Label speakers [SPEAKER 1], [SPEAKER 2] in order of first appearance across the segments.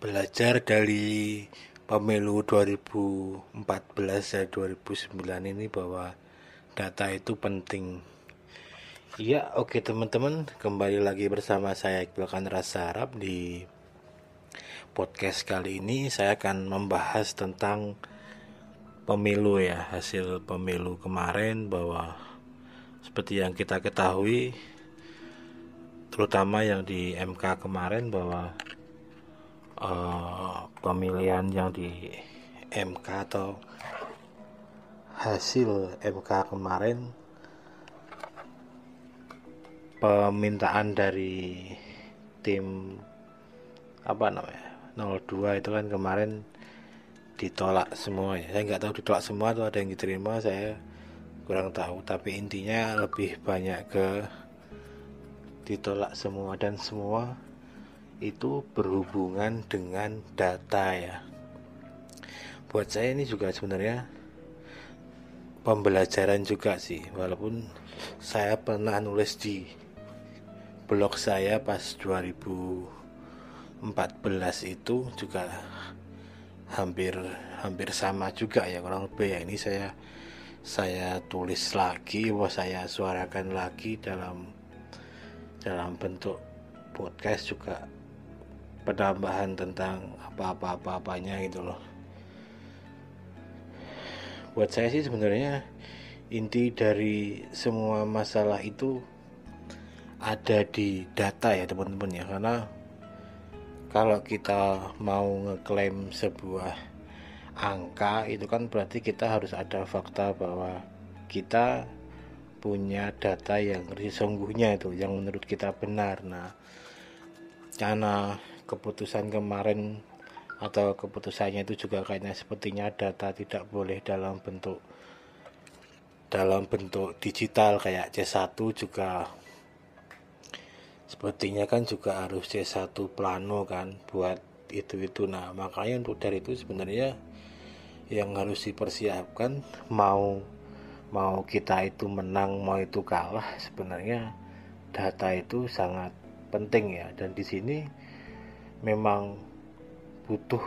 [SPEAKER 1] belajar dari pemilu 2014 dan 2009 ini bahwa data itu penting. Iya, oke teman-teman, kembali lagi bersama saya Iqbal Rasa Arab di podcast kali ini saya akan membahas tentang pemilu ya, hasil pemilu kemarin bahwa seperti yang kita ketahui terutama yang di MK kemarin bahwa uh, pemilihan yang di MK atau hasil MK kemarin permintaan dari tim apa namanya 02 itu kan kemarin ditolak semua ya. Saya nggak tahu ditolak semua atau ada yang diterima saya kurang tahu. Tapi intinya lebih banyak ke ditolak semua dan semua itu berhubungan dengan data ya. Buat saya ini juga sebenarnya pembelajaran juga sih. Walaupun saya pernah nulis di blog saya pas 2014 itu juga hampir hampir sama juga ya kurang lebih ya. Ini saya saya tulis lagi bahwa saya suarakan lagi dalam dalam bentuk podcast juga penambahan tentang apa-apa-apa-apanya gitu loh. Buat saya sih sebenarnya inti dari semua masalah itu ada di data ya teman-teman ya. Karena kalau kita mau ngeklaim sebuah angka itu kan berarti kita harus ada fakta bahwa kita punya data yang sesungguhnya itu yang menurut kita benar. Nah karena keputusan kemarin atau keputusannya itu juga kayaknya sepertinya data tidak boleh dalam bentuk dalam bentuk digital kayak C1 juga sepertinya kan juga harus C1 plano kan buat itu-itu nah makanya untuk dari itu sebenarnya yang harus dipersiapkan mau mau kita itu menang mau itu kalah sebenarnya data itu sangat penting ya. Dan di sini memang butuh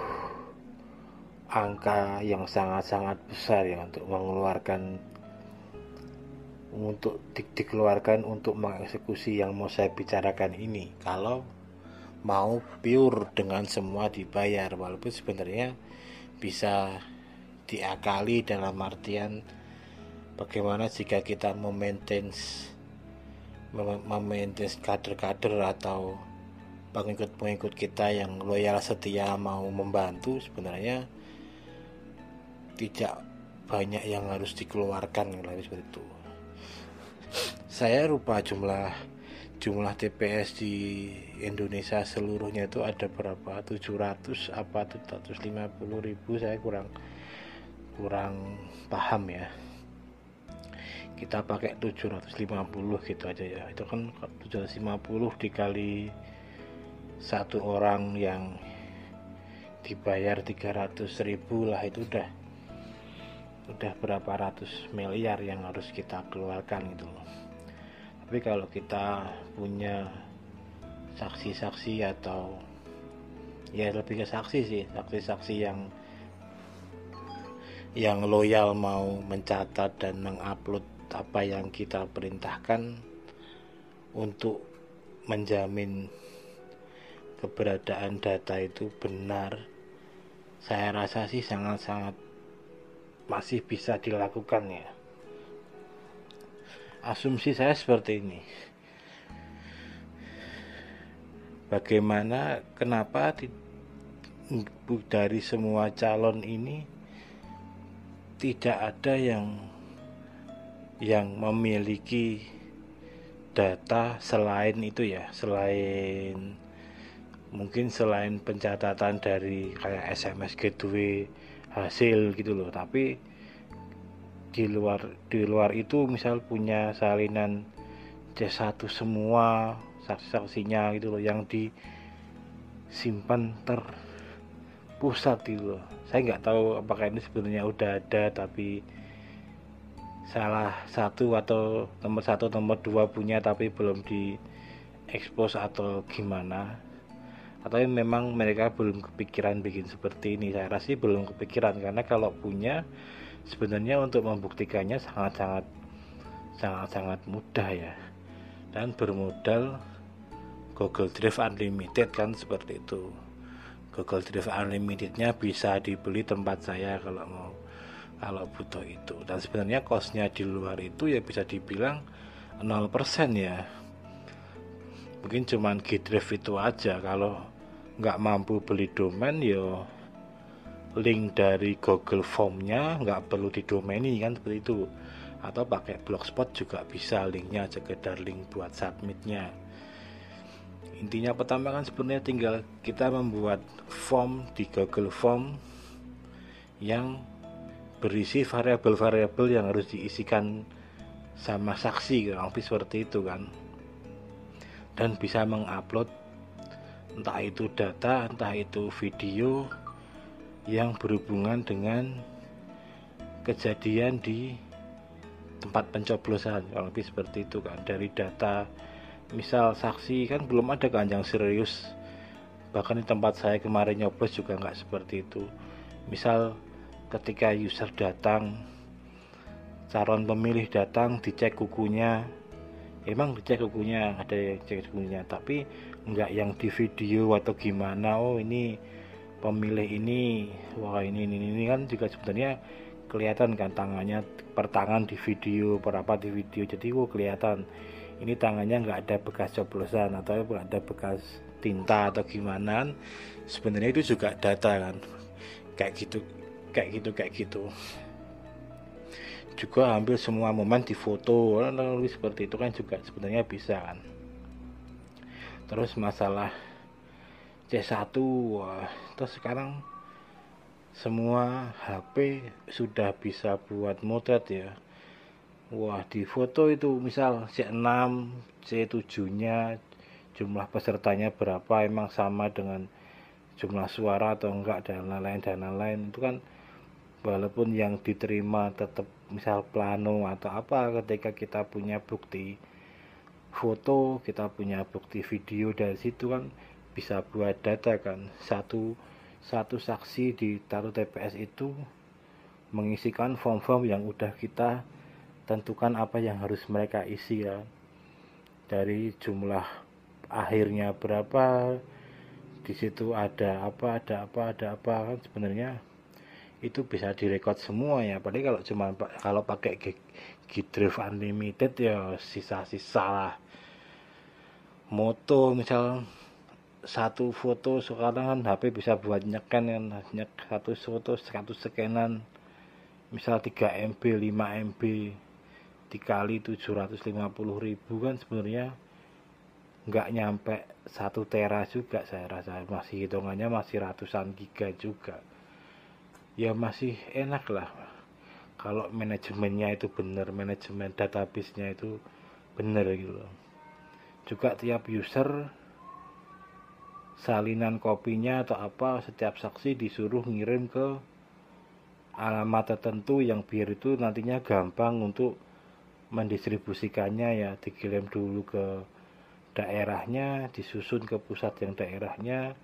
[SPEAKER 1] angka yang sangat-sangat besar ya untuk mengeluarkan untuk di, dikeluarkan untuk mengeksekusi yang mau saya bicarakan ini. Kalau mau pure dengan semua dibayar walaupun sebenarnya bisa diakali dalam artian bagaimana jika kita memaintain memaintain kader-kader atau pengikut-pengikut kita yang loyal setia mau membantu sebenarnya tidak banyak yang harus dikeluarkan lebih seperti itu. Saya lupa jumlah jumlah TPS di Indonesia seluruhnya itu ada berapa? 700 apa 750 ribu saya kurang kurang paham ya. Kita pakai 750 gitu aja ya. Itu kan 750 dikali satu orang yang dibayar 300 ribu lah itu udah udah berapa ratus miliar yang harus kita keluarkan gitu loh. Tapi kalau kita punya saksi-saksi atau ya lebih ke saksi sih saksi-saksi yang yang loyal mau mencatat dan mengupload apa yang kita perintahkan untuk menjamin keberadaan data itu benar saya rasa sih sangat-sangat masih bisa dilakukan ya. Asumsi saya seperti ini. Bagaimana kenapa dari semua calon ini tidak ada yang yang memiliki data selain itu ya selain mungkin selain pencatatan dari kayak SMS gateway hasil gitu loh. Tapi di luar di luar itu misal punya salinan C1 semua saksi-saksinya gitu loh yang disimpan terpusat gitu loh. Saya nggak tahu apakah ini sebenarnya udah ada tapi salah satu atau nomor satu nomor dua punya tapi belum di expose atau gimana atau memang mereka belum kepikiran bikin seperti ini. Saya rasa sih belum kepikiran. Karena kalau punya sebenarnya untuk membuktikannya sangat-sangat sangat-sangat mudah ya. Dan bermodal Google Drive Unlimited kan seperti itu. Google Drive Unlimitednya bisa dibeli tempat saya kalau mau kalau butuh itu. Dan sebenarnya costnya di luar itu ya bisa dibilang 0% ya. Mungkin cuman Gdrive itu aja. Kalau nggak mampu beli domain ya link dari Google Formnya nggak perlu didomeni kan seperti itu. Atau pakai blogspot juga bisa linknya sekedar link buat submitnya. Intinya pertama kan sebenarnya tinggal kita membuat form di Google Form yang berisi variabel-variabel yang harus diisikan sama saksi kurang lebih seperti itu kan. Dan bisa mengupload entah itu data entah itu video yang berhubungan dengan kejadian di tempat pencoblosan kalau lebih seperti itu kan. Dari data misal saksi kan belum ada kan yang serius. Bahkan di tempat saya kemarin nyoblos juga nggak seperti itu. Misal ketika user datang calon pemilih datang dicek kukunya emang dicek kukunya ada yang cek kukunya tapi nggak yang di video atau gimana oh ini pemilih ini wah ini ini ini kan juga sebenarnya kelihatan kan tangannya pertangan di video berapa di video jadi oh kelihatan. Ini tangannya nggak ada bekas coblosan atau nggak ada bekas tinta atau gimana sebenarnya itu juga data kan. Kayak gitu kayak gitu kayak gitu juga hampir semua momen di foto lalu seperti itu kan juga sebenarnya bisa kan. Terus masalah C1 wah terus sekarang semua HP sudah bisa buat motret ya. Wah di foto itu misal C6 C7 nya jumlah pesertanya berapa emang sama dengan jumlah suara atau enggak dan lain-lain dan lain-lain. Itu kan walaupun yang diterima tetap misal plano atau apa ketika kita punya bukti foto kita punya bukti video dari situ kan bisa buat data kan. Satu satu saksi di taruh TPS itu mengisikan form-form yang udah kita tentukan apa yang harus mereka isi ya. Dari jumlah akhirnya berapa di situ ada apa ada apa ada apa kan sebenarnya itu bisa direkod semua ya. Padahal kalau cuma kalau pakai Gdrive Unlimited ya sisa-sisa lah. Moto misal satu foto sekarang kan HP bisa buat nyeken kan nyek satu foto satu scanan misal 3 MB 5 MB dikali 750 ribu kan sebenarnya nggak nyampe satu tera juga saya rasa. Masih hitungannya masih ratusan giga juga ya masih enak lah. Kalau manajemennya itu benar manajemen database-nya itu benar gitu loh. Juga tiap user salinan kopinya atau apa setiap saksi disuruh ngirim ke alamat tertentu yang biar itu nantinya gampang untuk mendistribusikannya ya. Dikirim dulu ke daerahnya disusun ke pusat yang daerahnya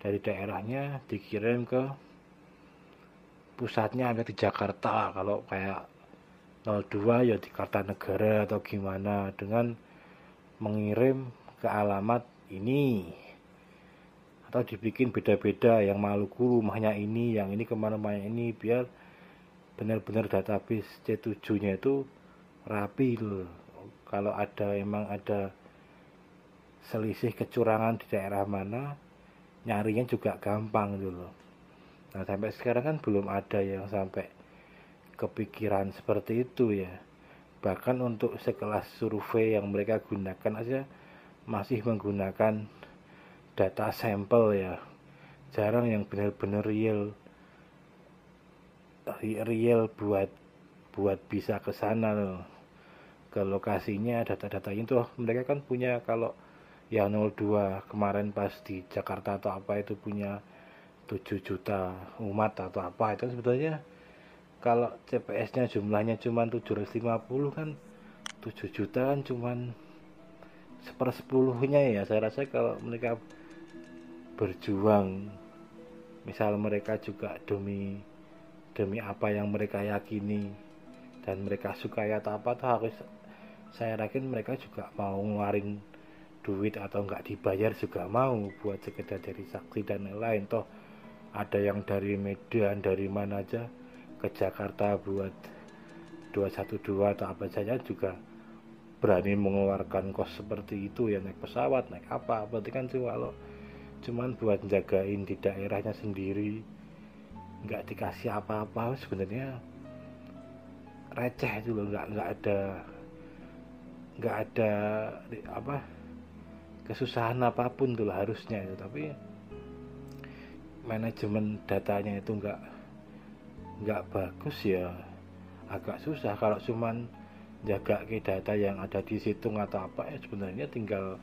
[SPEAKER 1] dari daerahnya dikirim ke pusatnya ada di Jakarta. Kalau kayak 02 ya di Kartanegara atau gimana dengan mengirim ke alamat ini. Atau dibikin beda-beda yang Maluku rumahnya ini yang ini ke mana-mana ini biar benar-benar database C7 nya itu rapi loh. Kalau ada emang ada selisih kecurangan di daerah mana nyarinya juga gampang dulu Nah sampai sekarang kan belum ada yang sampai kepikiran seperti itu ya. Bahkan untuk sekelas survei yang mereka gunakan aja masih menggunakan data sampel ya. Jarang yang benar-benar real real buat buat bisa ke sana loh. Ke lokasinya data-data itu mereka kan punya kalau ya 02 kemarin pas di Jakarta atau apa itu punya 7 juta umat atau apa itu sebetulnya. Kalau CPS-nya jumlahnya cuma 750 kan 7 juta kan cuma sepersepuluhnya ya. Saya rasa kalau mereka berjuang misal mereka juga demi demi apa yang mereka yakini dan mereka suka ya apa tuh harus saya yakin mereka juga mau ngeluarin duit atau nggak dibayar juga mau buat sekedar jadi saksi dan lain-lain. Toh ada yang dari Medan dari mana aja ke Jakarta buat 212 atau apa saja juga berani mengeluarkan kos seperti itu ya naik pesawat naik apa berarti kan tuh kalau cuman buat jagain di daerahnya sendiri nggak dikasih apa-apa sebenarnya receh loh nggak nggak ada nggak ada apa kesusahan apa pun tuh harusnya itu tapi manajemen datanya itu nggak nggak bagus ya. Agak susah kalau cuman jaga ke data yang ada di situng atau apa ya sebenarnya tinggal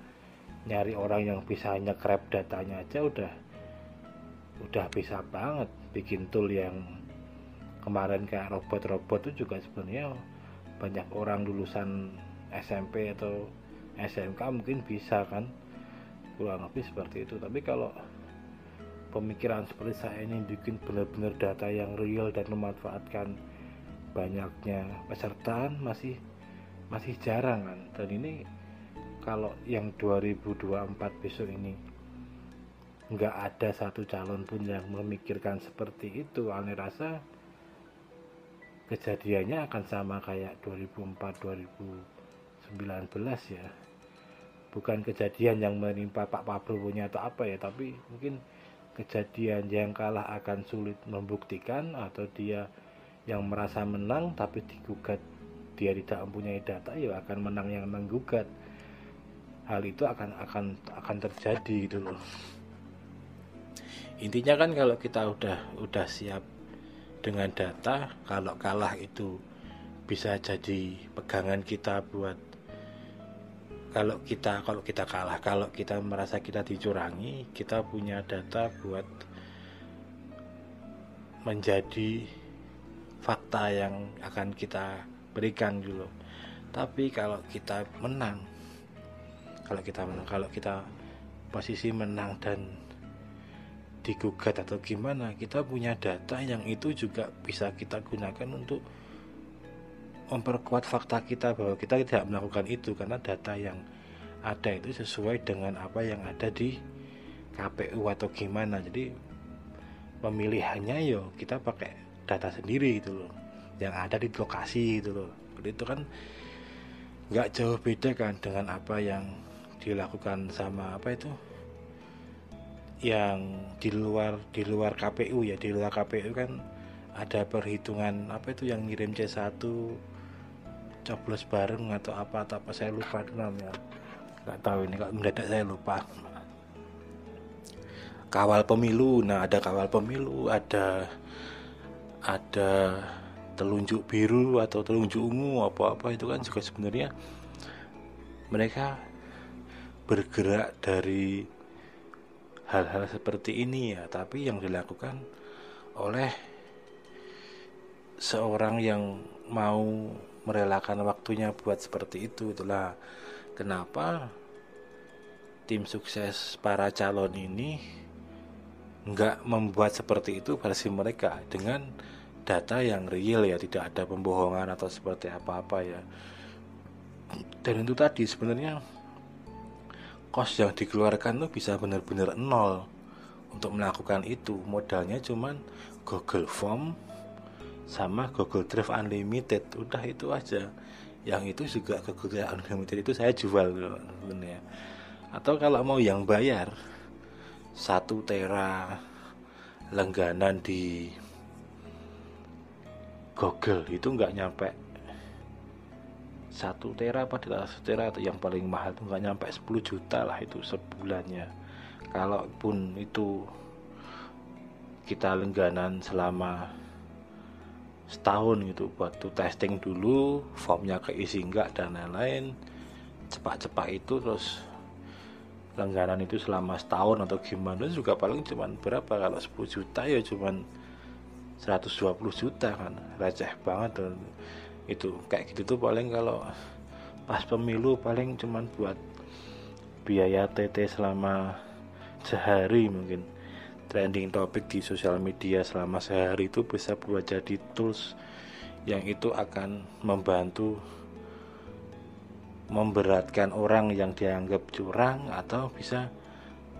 [SPEAKER 1] nyari orang yang bisa nyekrep datanya aja udah udah bisa banget. Bikin tool yang kemarin kayak robot-robot itu juga sebenarnya banyak orang lulusan SMP atau SMK mungkin bisa kan kurang lebih seperti itu. Tapi kalau pemikiran seperti saya ini bikin benar-benar data yang real dan memanfaatkan banyaknya peserta masih masih jarang kan? Dan ini kalau yang 2024 besok ini nggak ada satu calon pun yang memikirkan seperti itu. Aneh rasa kejadiannya akan sama kayak 2004 2019 ya. Bukan kejadian yang menimpa Pak Prabowo atau apa ya tapi mungkin kejadian yang kalah akan sulit membuktikan atau dia yang merasa menang tapi digugat dia tidak mempunyai data ya akan menang yang menggugat. Hal itu akan akan akan terjadi gitu loh. Intinya kan kalau kita udah udah siap dengan data kalau kalah itu bisa jadi pegangan kita buat kalau kita kalau kita kalah kalau kita merasa kita dicurangi kita punya data buat menjadi fakta yang akan kita berikan dulu tapi kalau kita menang kalau kita menang kalau kita posisi menang dan digugat atau gimana kita punya data yang itu juga bisa kita gunakan untuk memperkuat fakta kita bahwa kita tidak melakukan itu karena data yang ada itu sesuai dengan apa yang ada di KPU atau gimana. Jadi pemilihannya yo kita pakai data sendiri gitu loh. Yang ada di lokasi gitu loh. Itu kan nggak jauh beda kan dengan apa yang dilakukan sama apa itu? Yang di luar di luar KPU ya. Di luar KPU kan ada perhitungan apa itu yang ngirim C1 coblos bareng atau apa atau apa saya lupa namanya. Nggak tahu ini kalau mendadak saya lupa. Kawal pemilu nah ada kawal pemilu ada ada telunjuk biru atau telunjuk ungu apa apa itu kan juga sebenarnya mereka bergerak dari hal-hal seperti ini ya. Tapi yang dilakukan oleh seorang yang mau merelakan waktunya buat seperti itu itulah kenapa tim sukses para calon ini nggak membuat seperti itu versi mereka dengan data yang real ya tidak ada pembohongan atau seperti apa-apa ya. Dan itu tadi sebenarnya kos yang dikeluarkan tuh bisa benar-benar nol untuk melakukan itu. Modalnya cuman Google Form sama Google Drive Unlimited udah itu aja. Yang itu juga Google Drive Unlimited itu saya jual sebenarnya atau kalau mau yang bayar satu tera langganan di Google itu nggak nyampe satu tera apa satu tera atau yang paling mahal itu nggak nyampe 10 juta lah itu sebulannya. Kalaupun itu kita lengganan selama setahun gitu waktu testing dulu formnya keisi enggak dan lain-lain. Cepat-cepat itu terus langganan itu selama setahun atau gimana juga paling cuman berapa? Kalau 10 juta ya cuman 120 juta kan. Receh banget tuh itu kayak gitu tuh paling kalau pas pemilu paling cuman buat biaya TT selama sehari mungkin trending topik di sosial media selama sehari itu bisa buat jadi tools yang itu akan membantu memberatkan orang yang dianggap curang atau bisa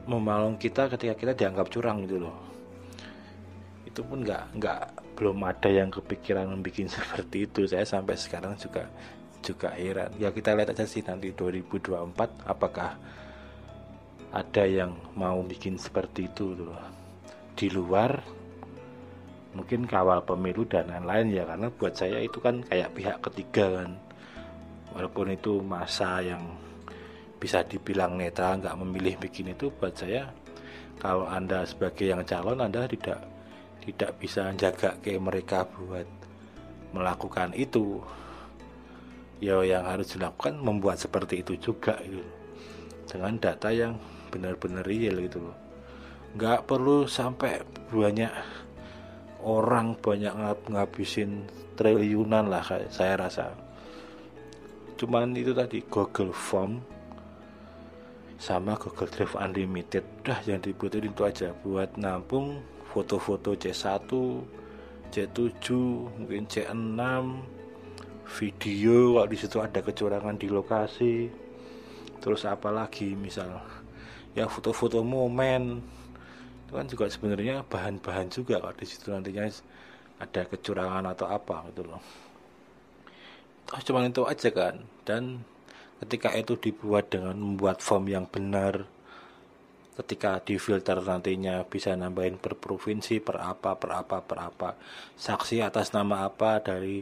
[SPEAKER 1] memalung kita ketika kita dianggap curang gitu loh. Itu pun nggak nggak belum ada yang kepikiran membuat seperti itu. Saya sampai sekarang juga juga heran. Ya kita lihat aja sih nanti 2024 apakah ada yang mau bikin seperti itu tuh di luar mungkin kawal pemilu dan lain-lain ya karena buat saya itu kan kayak pihak ketiga kan. Walaupun itu masa yang bisa dibilang netral nggak memilih bikin itu buat saya kalau anda sebagai yang calon anda tidak tidak bisa jaga ke mereka buat melakukan itu. Ya yang harus dilakukan membuat seperti itu juga gitu. Dengan data yang benar-benar real gitu loh. Nggak perlu sampai banyak orang banyak ngab ngabisin triliunan lah saya rasa. Cuman itu tadi Google Form sama Google Drive Unlimited. Dah yang dibutuhin itu aja. Buat nampung foto-foto C1 C7 mungkin C6 video kalau di situ ada kecurangan di lokasi. Terus apalagi misal ya foto-foto momen. Itu kan juga sebenarnya bahan-bahan juga kalau di situ nantinya ada kecurangan atau apa gitu loh. Oh, cuman itu aja kan. Dan ketika itu dibuat dengan membuat form yang benar ketika di filter nantinya bisa nambahin per provinsi per apa per apa per apa. Saksi atas nama apa dari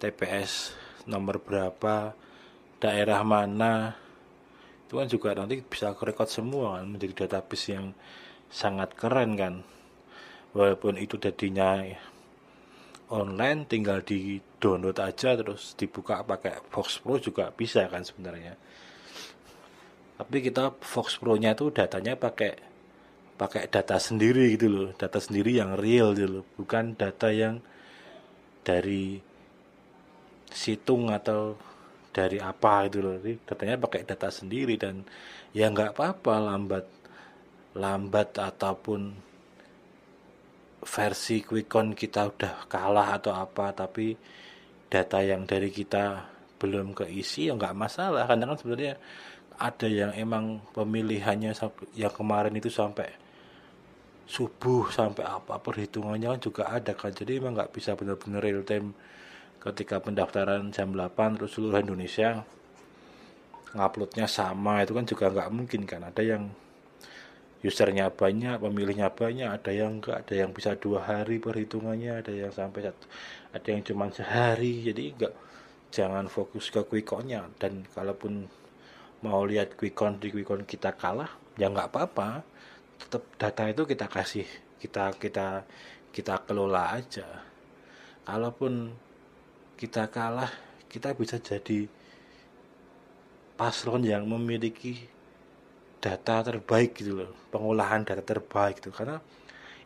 [SPEAKER 1] TPS nomor berapa daerah mana itu kan juga nanti bisa record semua kan menjadi database yang sangat keren kan. Walaupun itu jadinya online tinggal di download aja terus dibuka pakai Fox Pro juga bisa kan sebenarnya. Tapi kita Fox Pro nya itu datanya pakai pakai data sendiri gitu loh data sendiri yang real gitu loh bukan data yang dari situng atau dari apa itu loh. Jadi, datanya pakai data sendiri dan ya nggak apa-apa lambat lambat ataupun versi quickcon kita udah kalah atau apa tapi data yang dari kita belum keisi ya nggak masalah. Karena kan sebenarnya ada yang emang pemilihannya yang kemarin itu sampai subuh sampai apa perhitungannya kan juga ada kan. Jadi emang nggak bisa benar-benar real time ketika pendaftaran jam 8 terus seluruh Indonesia nguploadnya sama itu kan juga nggak mungkin kan. Ada yang usernya banyak pemilihnya banyak ada yang enggak ada yang bisa dua hari perhitungannya ada yang sampai satu ada yang cuma sehari. Jadi enggak jangan fokus ke quickconnya dan kalaupun mau lihat quickcon di quickcon kita kalah ya nggak apa-apa. Tetap data itu kita kasih kita kita kita kelola aja. Kalaupun kita kalah kita bisa jadi paslon yang memiliki data terbaik gitu loh pengolahan data terbaik gitu. Karena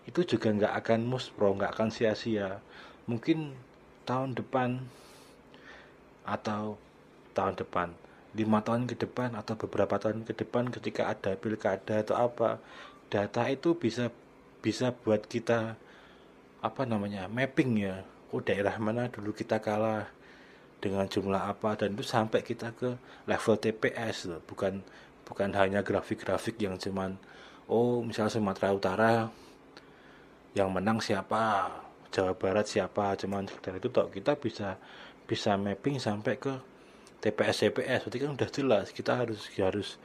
[SPEAKER 1] itu juga nggak akan muspro nggak akan sia-sia. Mungkin tahun depan atau tahun depan lima tahun ke depan atau beberapa tahun ke depan ketika ada pilkada atau apa data itu bisa bisa buat kita apa namanya mapping ya oh daerah mana dulu kita kalah? Dengan jumlah apa? Dan itu sampai kita ke level TPS loh bukan bukan hanya grafik-grafik yang cuman oh misalnya Sumatera Utara yang menang siapa? Jawa Barat siapa? Cuman sekedar itu toh kita bisa bisa mapping sampai ke TPS TPS berarti kan udah jelas kita harus harus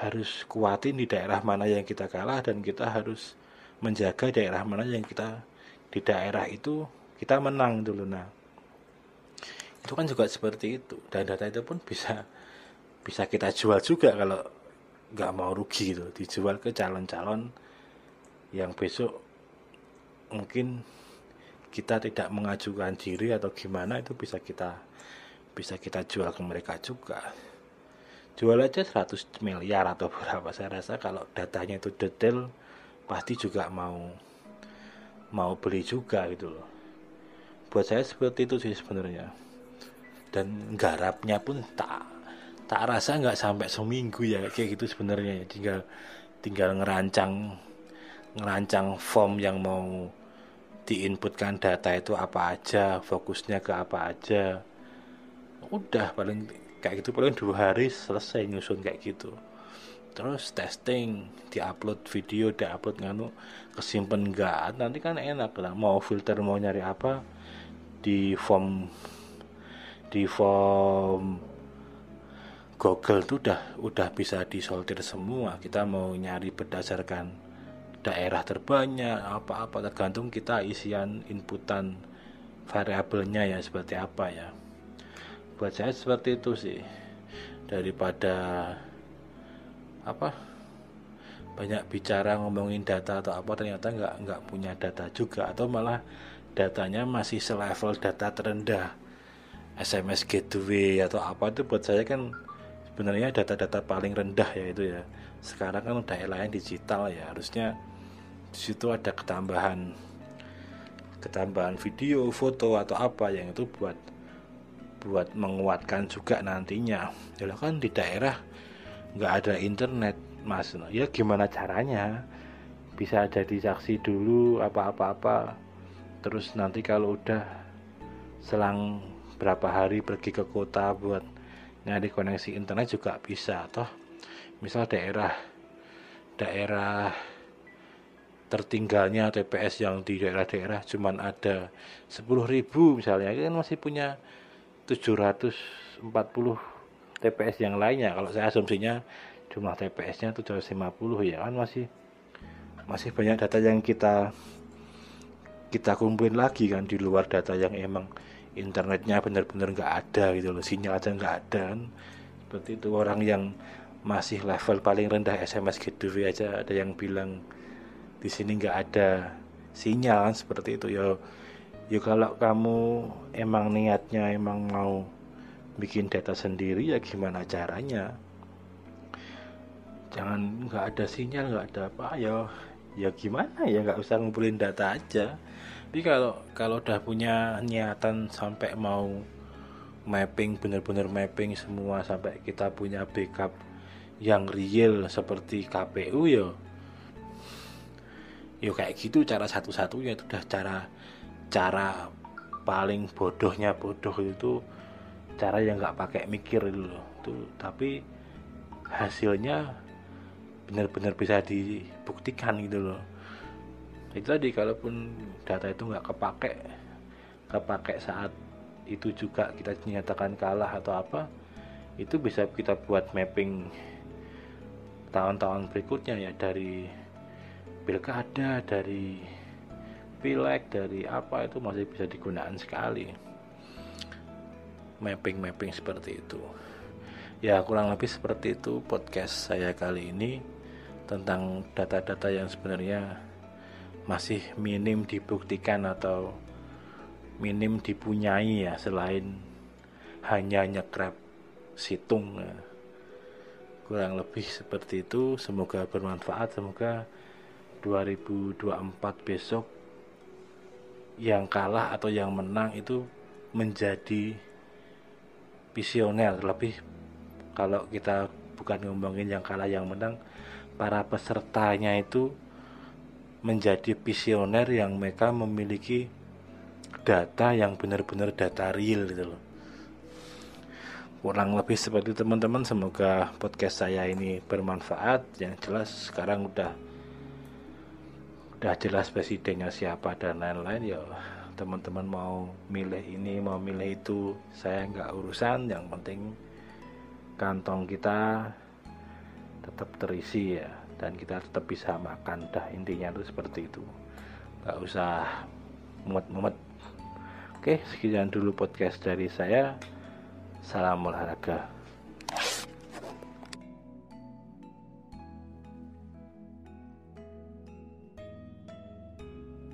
[SPEAKER 1] harus kuatin di daerah mana yang kita kalah dan kita harus menjaga daerah mana yang kita di daerah itu kita menang dulu nah. Itu kan juga seperti itu. Dan data itu pun bisa bisa kita jual juga kalau nggak mau rugi gitu. Dijual ke calon-calon yang besok mungkin kita tidak mengajukan diri atau gimana itu bisa kita bisa kita jual ke mereka juga. Jual aja 100 miliar atau berapa. Saya rasa kalau datanya itu detail pasti juga mau mau beli juga gitu loh buat saya seperti itu sih sebenarnya. Dan garapnya pun tak tak rasa nggak sampai seminggu ya kayak gitu sebenarnya. Tinggal tinggal ngerancang ngerancang form yang mau diinputkan data itu apa aja fokusnya ke apa aja. Udah paling kayak gitu paling dua hari selesai nyusun kayak gitu. Terus testing diupload video diupload nganu kesimpan enggak nanti kan enak lah. Mau filter mau nyari apa di form di form Google tuh udah udah bisa disortir semua. Kita mau nyari berdasarkan daerah terbanyak apa-apa tergantung kita isian inputan variabelnya ya seperti apa ya. Buat saya seperti itu sih. Daripada apa banyak bicara ngomongin data atau apa ternyata nggak nggak punya data juga atau malah datanya masih selevel data terendah. SMS gateway atau apa itu buat saya kan sebenarnya data-data paling rendah ya itu ya. Sekarang kan udah lain digital ya harusnya di situ ada ketambahan ketambahan video foto atau apa yang itu buat buat menguatkan juga nantinya. Ya kan di daerah nggak ada internet mas. Ya gimana caranya? Bisa jadi saksi dulu apa-apa-apa terus nanti kalau udah selang berapa hari pergi ke kota buat nyari koneksi internet juga bisa toh. Misal daerah daerah tertinggalnya TPS yang di daerah-daerah cuman ada 10.000 misalnya kan masih punya 740 TPS yang lainnya. Kalau saya asumsinya jumlah TPS-nya 750 ya kan masih masih banyak data yang kita kita kumpulin lagi kan di luar data yang emang internetnya benar-benar nggak ada gitu loh sinyal aja nggak ada kan. Seperti itu orang yang masih level paling rendah SMS gitu aja ada yang bilang di sini nggak ada sinyal kan seperti itu. Ya ya kalau kamu emang niatnya emang mau bikin data sendiri ya gimana caranya? Jangan nggak ada sinyal nggak ada apa ya ya gimana ya nggak usah ngumpulin data aja. Tapi kalau kalau udah punya niatan sampai mau mapping bener-bener mapping semua sampai kita punya backup yang real seperti KPU ya. Ya kayak gitu cara satu-satunya itu udah cara cara paling bodohnya bodoh itu cara yang nggak pakai mikir itu. Tuh tapi hasilnya benar-benar bisa dibuktikan gitu loh. Itu tadi kalaupun data itu nggak kepake kepake saat itu juga kita dinyatakan kalah atau apa itu bisa kita buat mapping tahun-tahun berikutnya ya dari pilkada dari pileg dari apa itu masih bisa digunakan sekali. Mapping-mapping seperti itu. Ya kurang lebih seperti itu podcast saya kali ini tentang data-data yang sebenarnya masih minim dibuktikan atau minim dipunyai ya selain hanya nyekrap situng ya. kurang lebih seperti itu. Semoga bermanfaat. Semoga 2024 besok yang kalah atau yang menang itu menjadi visioner. Lebih kalau kita bukan ngomongin yang kalah yang menang para pesertanya itu menjadi visioner yang mereka memiliki data yang benar-benar data real gitu loh. Kurang lebih seperti teman-teman. Semoga podcast saya ini bermanfaat. Yang jelas sekarang udah udah jelas presidennya siapa dan lain-lain. Ya teman-teman mau milih ini mau milih itu saya nggak urusan. Yang penting kantong kita tetap terisi ya. Dan kita tetap bisa makan dah intinya itu seperti itu. Nggak usah mumet-mumet. Oke sekian dulu podcast dari saya. Salam olahraga